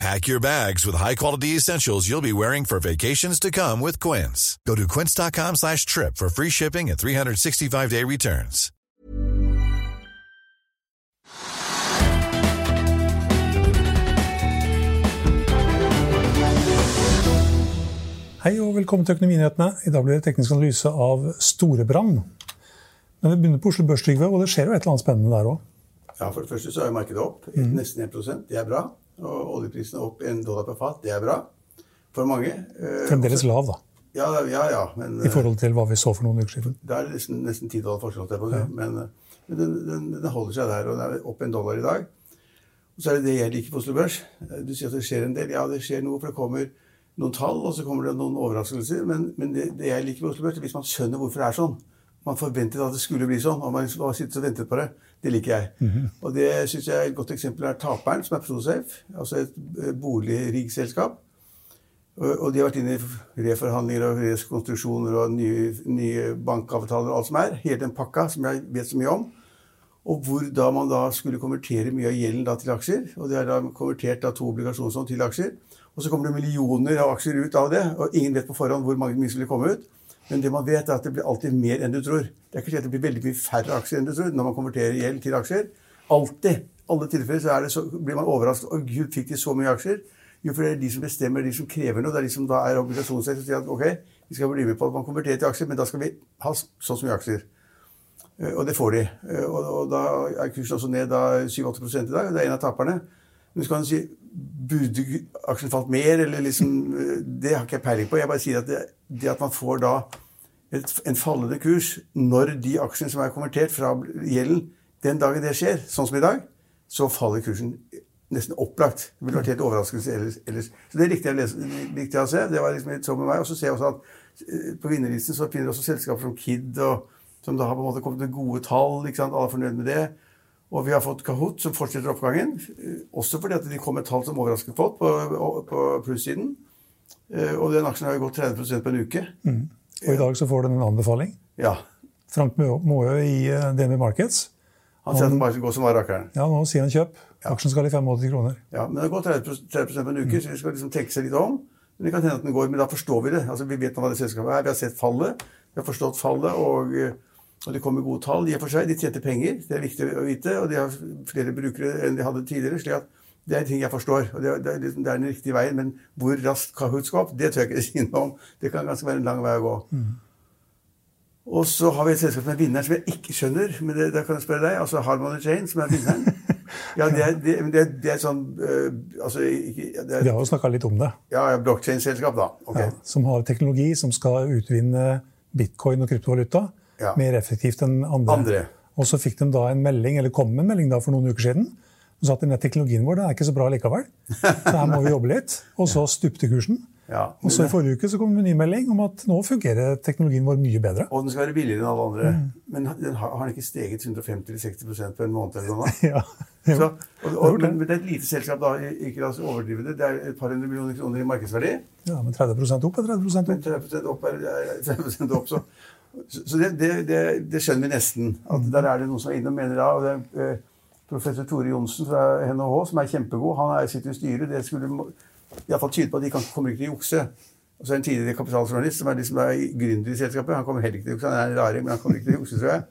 Pack your bags with high-quality essentials you'll be wearing for vacations to come with Quince. Go to quince.com slash trip for free shipping and 365-day returns. Hei og velkommen til Økonominyhetene. I dag blir det teknisk analyse av Storebrand. Men vi begynner på Oslo Børs, og det skjer jo et eller annet spennende der òg. Ja, For det første så er markedet opp nesten 1 Det er bra. Og oljeprisen er opp en dollar per fat. Det er bra for mange. Eh, Fremdeles lav, da. Ja, ja, ja. Men I forhold til hva vi så for noen uker siden. det er nesten, nesten 10 dollar forskjell. på si. Men, eh, men den, den, den holder seg der, og den er opp en dollar i dag. Og så er det det jeg liker på Oslo Børs. Eh, Du sier at det skjer en del. Ja, det skjer noe, for det kommer noen tall, og så kommer det noen overraskelser. Men, men det, det jeg liker på Oslo Børs, er hvis man skjønner hvorfor det er sånn. Man forventet at det skulle bli sånn, og man liksom har sittet og ventet på det. Det liker jeg. Og det syns jeg er et godt eksempel er Taperen, som er Prosafe. Altså et eh, boligriggselskap. Og de har vært inne i reforhandlinger og rekonstruksjoner og nye, nye bankavtaler og alt som er. Hele den pakka som jeg vet så mye om. Og hvor da man da skulle konvertere mye av gjelden til aksjer. Og det er da konvertert da to obligasjonslån til aksjer. Og så kommer det millioner av aksjer ut av det, og ingen vet på forhånd hvor mange mye skulle komme ut. Men det man vet er at det blir alltid mer enn du tror. Det er ikke at det blir veldig mye færre aksjer enn du tror når man konverterer gjeld til aksjer. Alltid. alle tilfeller så, så blir man overrasket. Å gud, fikk de så mye aksjer? Jo, for det er de som bestemmer, de som krever noe. Det er de som da er obligasjonsrett som sier at ok, vi skal bli med på at man konverterer til aksjer, men da skal vi ha så mye aksjer. Eh, Og det får de. Eh, Og, og da er kursen også ned 7-8 i dag. og Det er en av taperne. Men så kan du si burde aksjen falt mer, eller liksom eh, Det har ikke jeg peiling på. Jeg bare sier at det, det at man får da en fallende kurs når de aksjene som er konvertert fra gjelden, den dagen det skjer, sånn som i dag, så faller kursen nesten opplagt. Det ville vært helt overraskelse ellers. Så det likte jeg, lese, jeg å se. Det var liksom sånn med meg. Og så ser jeg også at eh, på vinnerlisten så finner du også selskaper som Kid, og, som da har på en måte kommet med gode tall. ikke sant? Alle er fornøyd med det. Og vi har fått Kahoot, som fortsetter oppgangen. eh, Også fordi at de kom med tall som overrasket folk på, på plussiden. Eh, Og den aksjen har jo gått 30% på en uke. Og i dag så får du en anbefaling. Ja. Frank Maaø i eh, DNB Markets. Han sier at den bare skal gå som var rakkeren. Ja, nå sier han kjøp. Aksjen skal i 85 kroner. Ja, men det har gått 30, 30 på en uke, så vi skal liksom tenke seg litt om. Men det kan hende at den går, men da forstår vi det. Altså, Vi vet hva det selskapet er. Vi har sett fallet. Vi har forstått fallet, og, eh, og det kommer gode tall. I og for seg, De tjente penger, det er viktig å vite. Og de har flere brukere enn de hadde tidligere. slik at det er ting jeg forstår. og Det det liksom, det er den riktige veien. Men hvor raskt Kahoot skal opp, det tør jeg ikke si noe om. Det kan ganske være en lang vei å gå. Og så har vi et selskap er vinneren, som jeg ikke skjønner. Men det, kan jeg spørre deg. Altså Harmony Chain, som er vinneren. Ja, det er, det, det, det er sånn øh, altså, ikke, det Vi er, har jo snakka litt om det. ja, blockchain-selskap, da. Okay. Ja, som har teknologi som skal utvinne bitcoin og kryptovaluta Ja. mer effektivt enn andre. Andre. Og så fikk de da en melding, eller kom med en melding da for noen uker siden som sa at denne teknologien vår den er ikke så bra likevel. Så her må vi jobbe litt. Og så stupte kursen. Ja, Og så i forrige uke så kom det en ny melding om at nå fungerer teknologien vår mye bedre. Og den skal være billigere enn alle andre. Mm. Men den har, har den ikke steget 150-60% på en måned eller noe? Ja. Så, og, og, men, men det er et lite selskap, da. Ikke la oss overdrive det. Det er et par hundre millioner kroner i markedsverdi. ja, men 30 opp er 30 opp. Men 30 opp er er 30 opp, så, så det, det, det, det skjønner vi nesten. At der er det noen som er inne og mener da. og det eh, Professor Tore Johnsen fra NHH, som er kjempegod, han er, sitter i styret. Det skulle iallfall tyde på at de kan, kommer ikke til å jukse. Og så er en tidligere kapitaljournalist som er, liksom, er gründer i selskapet. Han kommer heller ikke til å jukse. Han er en raring, men han kommer ikke til å jukse, tror jeg.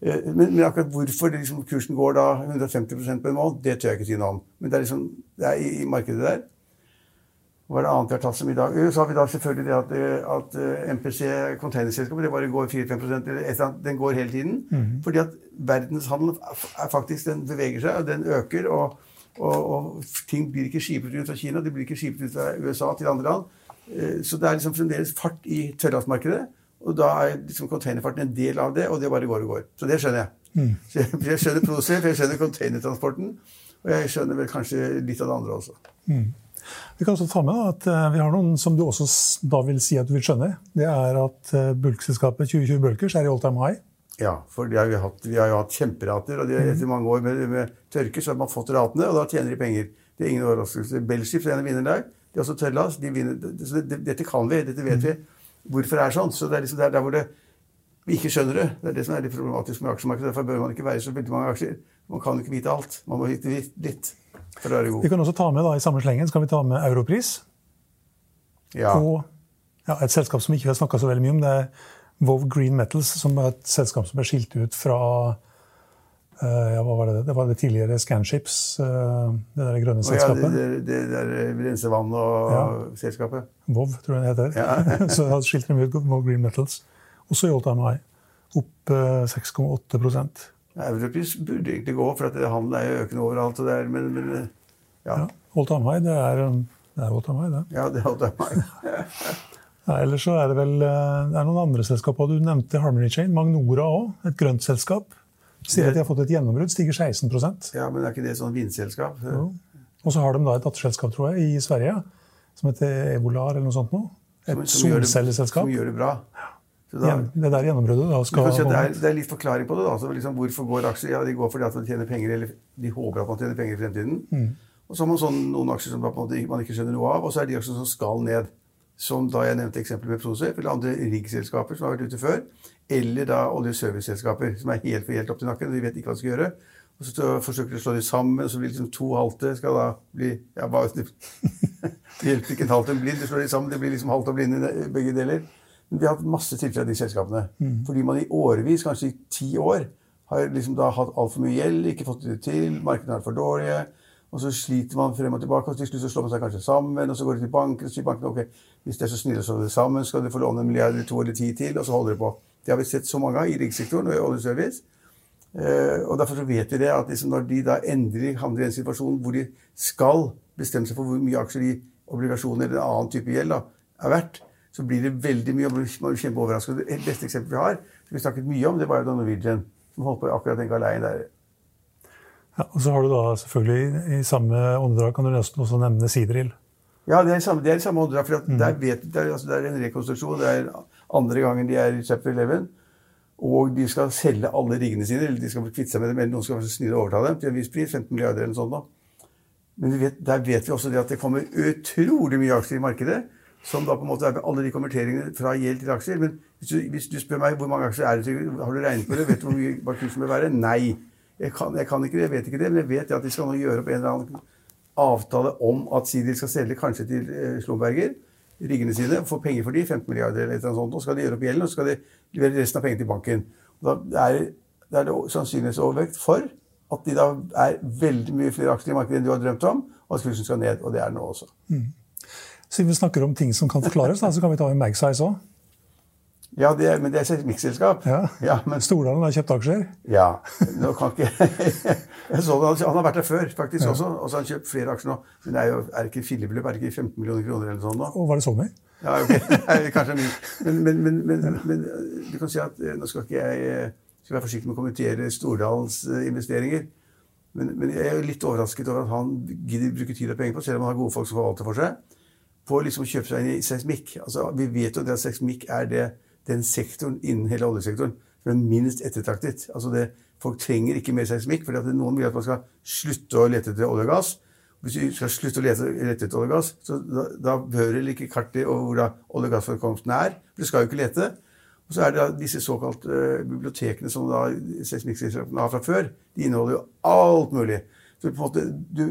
Eh, Men, men akkurat hvorfor liksom, kursen går da 150 på en måned, det tør jeg ikke si noe om. Men det er liksom, det er i, i markedet der. Hva er det annet vi har tatt som i dag? Så har vi da selvfølgelig det at, eh, at eh, MPC, containerselskapet, det bare går 4-5 eller et eller annet. Den går hele tiden. Fordi at verdenshandelen er faktisk, den beveger seg, og den øker. Og, og, og ting blir ikke skipet ut fra Kina, de blir ikke skipet ut fra USA til andre land. Eh, Så det er liksom fremdeles fart i tørrlastmarkedet. Og da er liksom containerfarten en del av det, og det bare går og går. Så det skjønner jeg. Så jeg, jeg skjønner Prosef, jeg skjønner containertransporten, og jeg skjønner vel kanskje litt av det andre også. Vi kan også ta med at eh, vi har noen som du også da vil si at du vil skjønne. Det er at eh, bulkselskapet 2020 Bulkers er i all time high. Ja, for har vi, hatt, vi har jo hatt kjemperater, og Mhm. etter mange år med, med tørke så har man fått ratene, og da tjener de penger. Det er ingen overraskelse. Belgisk er en av vinnerne der. De er også tørrlas. De vinner. Så det, dette kan vi, dette vet vi. Hvorfor det er sånn? Så det er liksom der, der hvor det, vi ikke skjønner det. Det er det som er litt problematisk med aksjemarkedet. Derfor bør man ikke veie så veldig mange aksjer. Man kan jo ikke vite alt. Man må vite litt for å være Vi god. kan også ta med da, i samme slengen så kan vi ta med Europris. Ja. På ja, et selskap som vi ikke har snakka så veldig mye om, det er Vov Green Metals, som er et selskap som ble skilt ut fra eh, ja, hva var det? det var det tidligere Scanships, uh, det der grønne Og ja, det, selskapet. det, det der rensevann og Ja. selskapet. Vov, tror jeg det heter. Ja. så jeg hadde skilt dem ut Vov Green Metals. Også i all time high. Opp eh, 6,8 Europris burde egentlig gå, for at det- handelen er jo økende overalt. Og det er, men, men ja. ja. Old time high, det er, Old det er all time high, det. ja, det er Old meg. Ja, ellers så er det vel eh, det er noen andre selskaper. Du nevnte Harmony Chain. Magnora òg, et grønt selskap. Sier at de har fått et gjennombrudd, stiger 16% Ja, men er ikke det sånn vindselskap? Jo. Og så har de da et datterselskap, tror jeg, i Sverige som heter Evolar eller noe sånt noe. Et solcelleselskap. som. Som gjør det bra. Så da, Det der gjennombruddet da skal si det, er, det er litt forklaring på det. da. Så liksom, hvorfor går aksjer? Ja, De går fordi at man tjener penger, eller de håper at man tjener penger i fremtiden. Mm. Og så har man sånn, noen aksjer som man ikke skjønner noe av, og så er de aksjene som skal ned. Som da jeg nevnte eksempelet med Prosef, eller andre riggselskaper som har vært ute før. Eller da oljeserviceselskaper som er helt for helt opp til nakken. og De vet ikke hva de skal gjøre. Og så forsøker de å slå dem sammen, og så blir liksom to halte skal da bli ja, bare, Det hjelper ikke en halvt en blind. Du slår dem sammen, det blir liksom halvt og blind i begge deler. Men vi har hatt masse tilfeller av de selskapene. Fordi man i årevis, kanskje i ti år, har liksom da hatt altfor mye gjeld, ikke fått det til, markedene er for dårlige. Og så sliter man frem og tilbake, og til slutt så slår man seg kanskje sammen. Og så går de til banken og sier banken ok, hvis dere er så snille å slå det sammen, skal dere få låne en milliard eller to eller ti til, og så holder det på. Det har vi sett så mange av i riggsektoren og i oljeservice. Eh, og Derfor så vet vi det at liksom når de da endelig havner i en situasjon hvor de skal bestemme seg for hvor mye aksjer i obligasjoner eller en annen type gjeld da, er verdt, så blir det veldig mye. Man blir kjempeoverrasket. Det beste eksempelet vi har, som vi snakket mye om, det var jo da Norwegian, som holdt på akkurat den galeien der. Ja, og så har du da selvfølgelig i samme åndedrag kan du nesten også nevne Sidril. Ja, det er i samme, det er samme åndedrag. For at der vet, det, er, altså, det er en rekonstruksjon. Det er andre gangen de er i chapter 11. Og de skal selge alle riggene sine, eller de skal kvitte seg med dem, eller noen skal snille og overta dem til en viss pris, 15 milliarder eller noe sånt. da. Men vi vet, der vet vi også det at det kommer utrolig mye aksjer i markedet. Som da på en måte er alle de konverteringene fra gjeld til aksjer. Men hvis du, hvis du spør meg hvor mange aksjer er det, har du regnet på det? Vet du hvor mye hva bør være? Nei. Jeg kan, jeg kan ikke det, jeg vet ikke det, men jeg vet at de skal nå gjøre opp en eller annen avtale om at Sidil skal selge kanskje til Slomberger, Slumberger riggene sine, få penger for de, 15 milliarder eller et eller annet sånt, og skal de gjøre opp gjelden, og så skal de levere resten av pengene til banken. Og da er, det er sannsynlighetsovervekt for at de da er veldig mye flere aksjer i markedet enn du har drømt om, og at kursen skal ned, og det er den nå også. Siden vi snakker om ting som kan forklares, så kan vi ta med Magsize òg. Ja, det er, men det er et mikselskap. Ja. men Stordalen har kjøpt aksjer. Ja. Nå kan ikke jeg så det, Han har vært der før faktisk også, og så har han kjøpt flere aksjer nå. Men det er jo er ikke fillebeløp? Er det ikke 15 millioner kroner eller sånn nå? Og var det så mye? Ja, ok. Nei, Kanskje mye. Men, men, men, men, men du kan si at eh, nå skal ikke jeg eh, skal være forsiktig med å kommentere Stordalens eh, investeringer. Men, men jeg er jo litt overrasket over at han gidder bruke tid og penger på, selv om han har gode folk som forvalter for seg, på liksom å kjøpe seg inn i seismikk. Altså, vi vet jo at seismikk er det, den sektoren innen hele oljesektoren som er minst ettertraktet. Altså det, folk trenger ikke mer seismikk, for noen vil at man skal slutte å lete etter olje og gass. Hvis du skal slutte å lete, etter olje og gass, så da, da det ikke kartet over hvor da olje- og gassforekomsten er. For du skal jo ikke lete. Og så er det da disse såkalte uh, bibliotekene som da seismikkselskapene har fra før. De inneholder jo alt mulig. Så på en måte, du,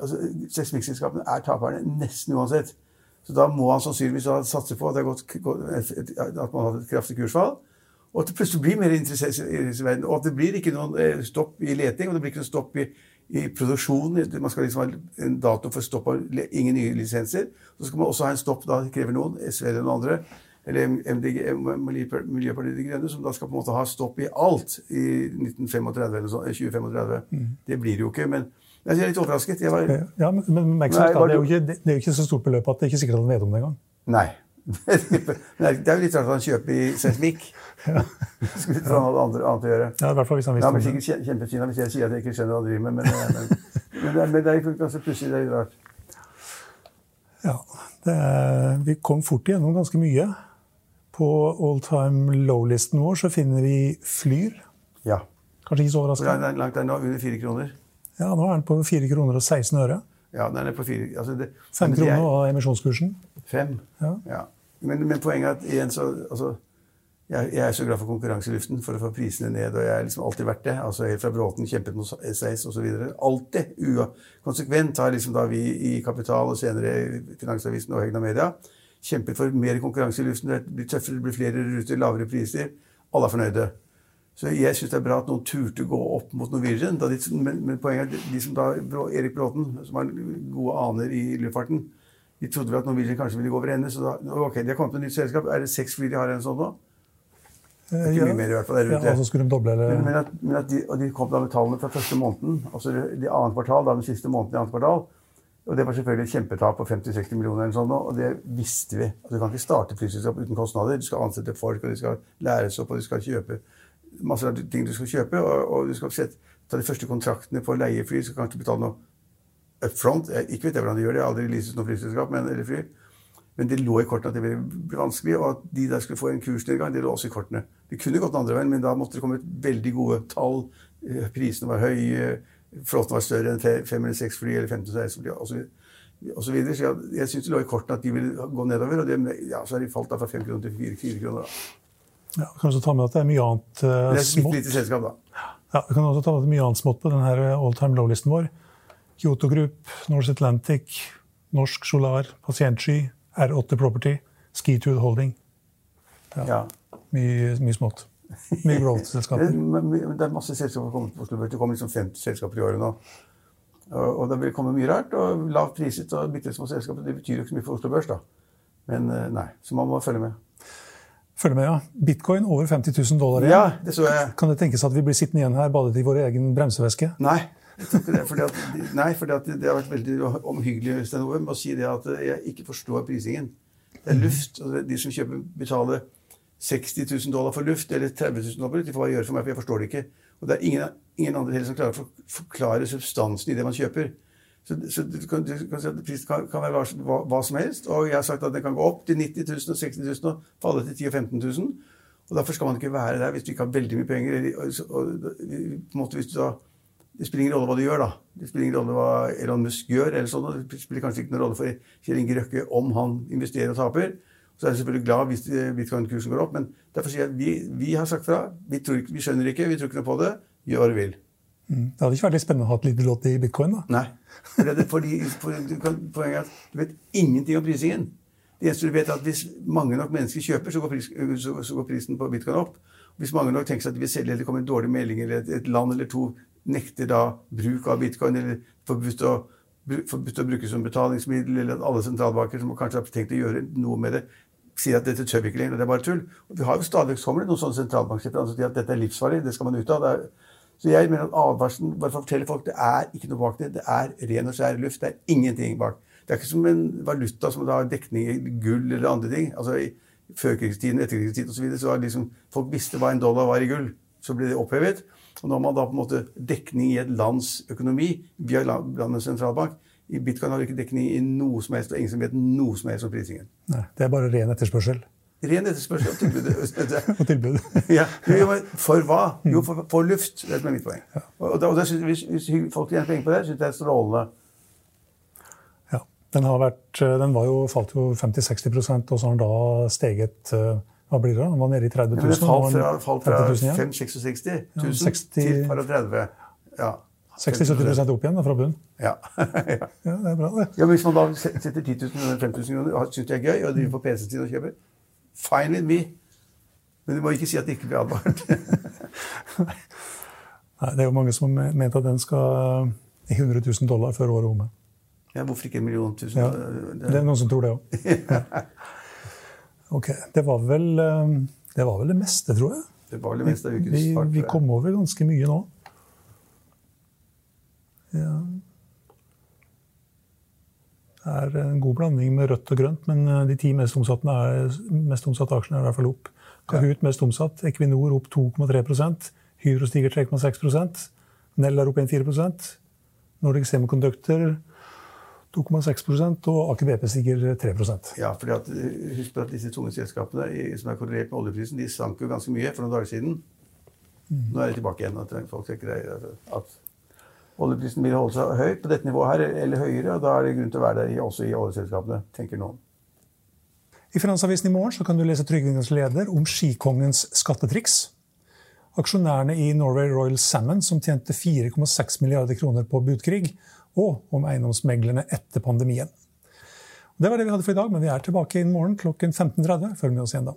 altså, Seismikkselskapene er taperne nesten uansett. Så da må han sannsynligvis satse på at, gått, at man har et kraftig kursfall. Og at det plutselig blir mer interessert i verden. Og at det blir ikke noen eh, stopp i leting, og det blir ikke noen stopp i, i produksjonen. Man skal liksom ha en dato for stopp av ingen nye lisenser. Så skal man også ha en stopp, da krever noen, SV eller noen andre, eller MDG, Miljøpartiet De Grønne, som da skal på en måte ha stopp i alt i 1935 eller sånn, 2035. Mm. Det blir det jo ikke. men jeg er litt overrasket. Var... Ja, Men, men Nei, det, er jo ikke, det er jo ikke så stort beløp at det er ikke sikkert han vet om det engang. Nei. det er jo litt rart at han kjøper i seismikk. ja. Skulle tro han hadde andre, annet å gjøre. Ja, i hvert fall hvis han visste ja, men sikkert kjempefint hvis jeg sier at jeg ikke skjønner hva han driver med, men, men, men, det, men det er ganske pussig. det er litt rart. Ja. Er, vi kom fort igjennom ganske mye. På all time low-listen vår så finner vi Flyr. Ja. Kanskje ikke så overraskende. er langt der nå? Under fire kroner? Ja, nå er den på 4 kroner og 16 øre. Ja, den er på 4 altså det, 5 men det er- kroner var emisjonskursen. 5? Ja. Men, men poenget er at igjen så altså, jeg, jeg er så glad for konkurranse i luften for å få prisene ned, og jeg har liksom alltid vært det. altså Helt fra Bråten kjempet mot SAS osv. Alltid. Konsekvent har liksom da vi i Kapital og senere Finansavisen og Hegna Media kjempet for mer konkurranse i luften. Det blir tøffere, det blir flere ruter, lavere priser. Alle er fornøyde. Så jeg syns det er bra at noen turte gå opp mot Norwegian. Da de, men, men poenget er at de som da, Erik Bråten, som har gode aner i luftfarten, de trodde vel at Norwegian kanskje ville gå over ende. Så da, ok, de har kommet med nytt selskap. Er det seks fly de har en sånn nå? Ikke ja. ikke mye mer i hvert fall der ute. Ja, altså skulle de doble eller Men, men, at, men at de, de kom da med tallene fra første måneden, altså de annet kvartal, da den siste måneden i annet kvartal. Og det var selvfølgelig et kjempetap på 50-60 millioner, eller sånn, og det visste vi. Altså, du kan ikke starte flyselskap uten kostnader. Du skal ansette folk, og de skal læres opp, og de skal kjøpe masse ting du skal kjøpe. Og, og du skal sette, ta de første kontraktene på leiefly. leie fly. Du skal kanskje betale noe up front. Jeg, ikke vet jeg hvordan de gjør det, jeg har aldri leaset noe flyselskap eller fly. Men det lå i kortene at det ville bli vanskelig, og at de der skulle få en kursnedgang, det lå også i kortene. Det kunne gått den andre veien, men da måtte det komme et veldig gode tall. Eh, Prisene var høye, flåten var større enn fe- fem eller seks fly, eller 15-16 fly, osv. Så så jeg, jeg syns det lå i kortene at de ville gå nedover, og det, ja, så har de falt da fra fem kroner til fire kroner. Da. Ja, Vi kan også ta med at det er mye annet uh, Det er smått. lite selskap, da. Ja, vi kan også ta med at det er mye annet smått på denne all time low-listen vår. Kyoto Group, Norse Atlantic, Norsk Solar, Pasientsky, R8 Property, Skitude Holding. Ja. Mye, mye smått. Mye growth-selskaper. Det er masse selskaper som kommer på Oslo. Det kommer liksom 50 selskaper i året nå. Og, og det vil komme mye rart. Og lavt priset og bitte små selskaper. Det betyr jo ikke så mye for Oslo Børs, da. Men eh, nei. Så man må følge med. Følg med, ja. Bitcoin over 50 000 dollar igjen. Ja, det så jeg. Kan det tenkes at vi blir sittende igjen her badet i vår egen bremsevæske? Nei. Det, fordi at, nei, fordi at det har vært veldig omhyggelig Ove, å si det at jeg ikke forstår prisingen. Det er luft. Altså De som kjøper, betaler 60 000 dollar for luft, eller 30 000 dollar, de får bare gjøre for meg, for jeg forstår det ikke. Og det er ingen, ingen andre heller som klarer å forklare substansen i det man kjøper. Så, så du kan, du kan si at prisen kan, kan være hva, hva, som helst. Og jeg har sagt at den kan gå opp til 90 000 og 60 000 og falle til 10 000 og 15 000. Og derfor skal man ikke være der hvis du ikke har veldig mye penger. Eller, og, og, da det spiller ingen rolle hva du gjør, da. Det spiller ingen rolle hva Elon Musk gjør. eller sånn, og Det spiller kanskje ikke noen rolle for Kjell Inge Røkke om han investerer og taper. Så er jeg selvfølgelig glad hvis bitcoin-kursen går opp, men derfor sier jeg at vi, vi har sagt fra. Vi, tror, vi skjønner ikke, vi tror ikke noe på det. Gjør hva du vil. Det hadde ikke vært litt spennende å ha et lite lodd i bitcoin? da? Nei. Fordi, for, du kan, poenget er at du vet ingenting om prisingen. Det eneste du vet er at Hvis mange nok mennesker kjøper, så går, pris, så, så går prisen på bitcoin opp. Hvis mange nok tenker seg at de vil selge, eller det kommer en dårlig melding, eller et, et land eller to nekter da bruk av bitcoin, eller forbudt å, forbudt å bruke som betalingsmiddel, eller at alle sentralbanker som kanskje har tenkt å gjøre noe med det, sier at dette tør vi ikke lenger, det er bare tull. Og vi har jo stadig kommer det noen sånne sentralbanksjefer som sier at dette er livsfarlig, det skal man ut av. Det er, så jeg mener at advarselen bare for å fortelle folk det er ikke noe bak det. Det er ren og skjær luft. Det er ingenting bak. Det er ikke som en valuta som har dekning i gull eller andre ting. Altså I førkrigstiden, etterkrigstiden osv. Så, videre, så var liksom, folk visste hva en dollar var i gull. Så ble det opphevet. Og nå har man da på en måte dekning i et lands økonomi via la- landets sentralbank. I bitcoin har du ikke dekning i noe som helst, og ingen som vet noe som helst om prisingen. Nei, det er bare ren etterspørsel Ren etterspørsel og tilbud. tilbud. Ja, For hva? Jo, for, for luft. Det er som er mitt poeng. Ja. og og synes, hvis, hvis folk tjener penger på det, syns jeg det er strålende. Ja, den, har vært, eh, den var jo, falt jo 50-60 og så har den da steget eh, Hva blir det? Den var nede i 30 000. Ja, det falt fra, falt fra 50 000 igjen. 5-66 Ja, 60 til fra 30 Ja. 60-70 opp igjen da, fra bunnen. Ja. ja. Ja, det er bra, det. ja, men Hvis man da setter 10 000 eller 5000 kroner syns det er gøy, og driver på PC-tiden og kjøper, fine with me. Men du må ikke si at det ikke blir advart. Nei, det er jo mange som har ment at den skal i 100 000 dollar før året er omme. ja, hvorfor ikke en million tusen? Ja, Det- er noen som tror det òg. Ok, det var, vel, eh, det var vel det meste, tror jeg. Det var vel det meste av ukens Vi, vi kom over ganske mye nå. Ja. Det er en god blanding med rødt og grønt, men eh, de ti mest omsatte, er, mest omsatte aksjene er i hvert fall opp. Kahoot mest omsatt, Equinor opp 2,3% Hydro stiger 3,6 Nell er opp 1,4% Nordic Semiconductor 2,6 og Aker BP stiger 3% Ja, fordi at, Husk at disse tunge selskapene som er korrelert med oljeprisen, de sank jo ganske mye for noen dager siden. Nå er det tilbake igjen. at folk tenker at oljeprisen vil holde seg høy på dette nivået her, eller høyere. og Da er det grunn til å være der også i oljeselskapene, tenker noen. I Finansavisen i morgen kan du lese Trygvingens leder om skikongens skattetriks. Aksjonærene i Norway Royal Salmon, som tjente 4,6 milliarder kroner på budkrig, og om eiendomsmeglerne etter pandemien. Det var det vi hadde for i dag, men vi er tilbake i morgen klokken 15.30. Følg med oss igjen da.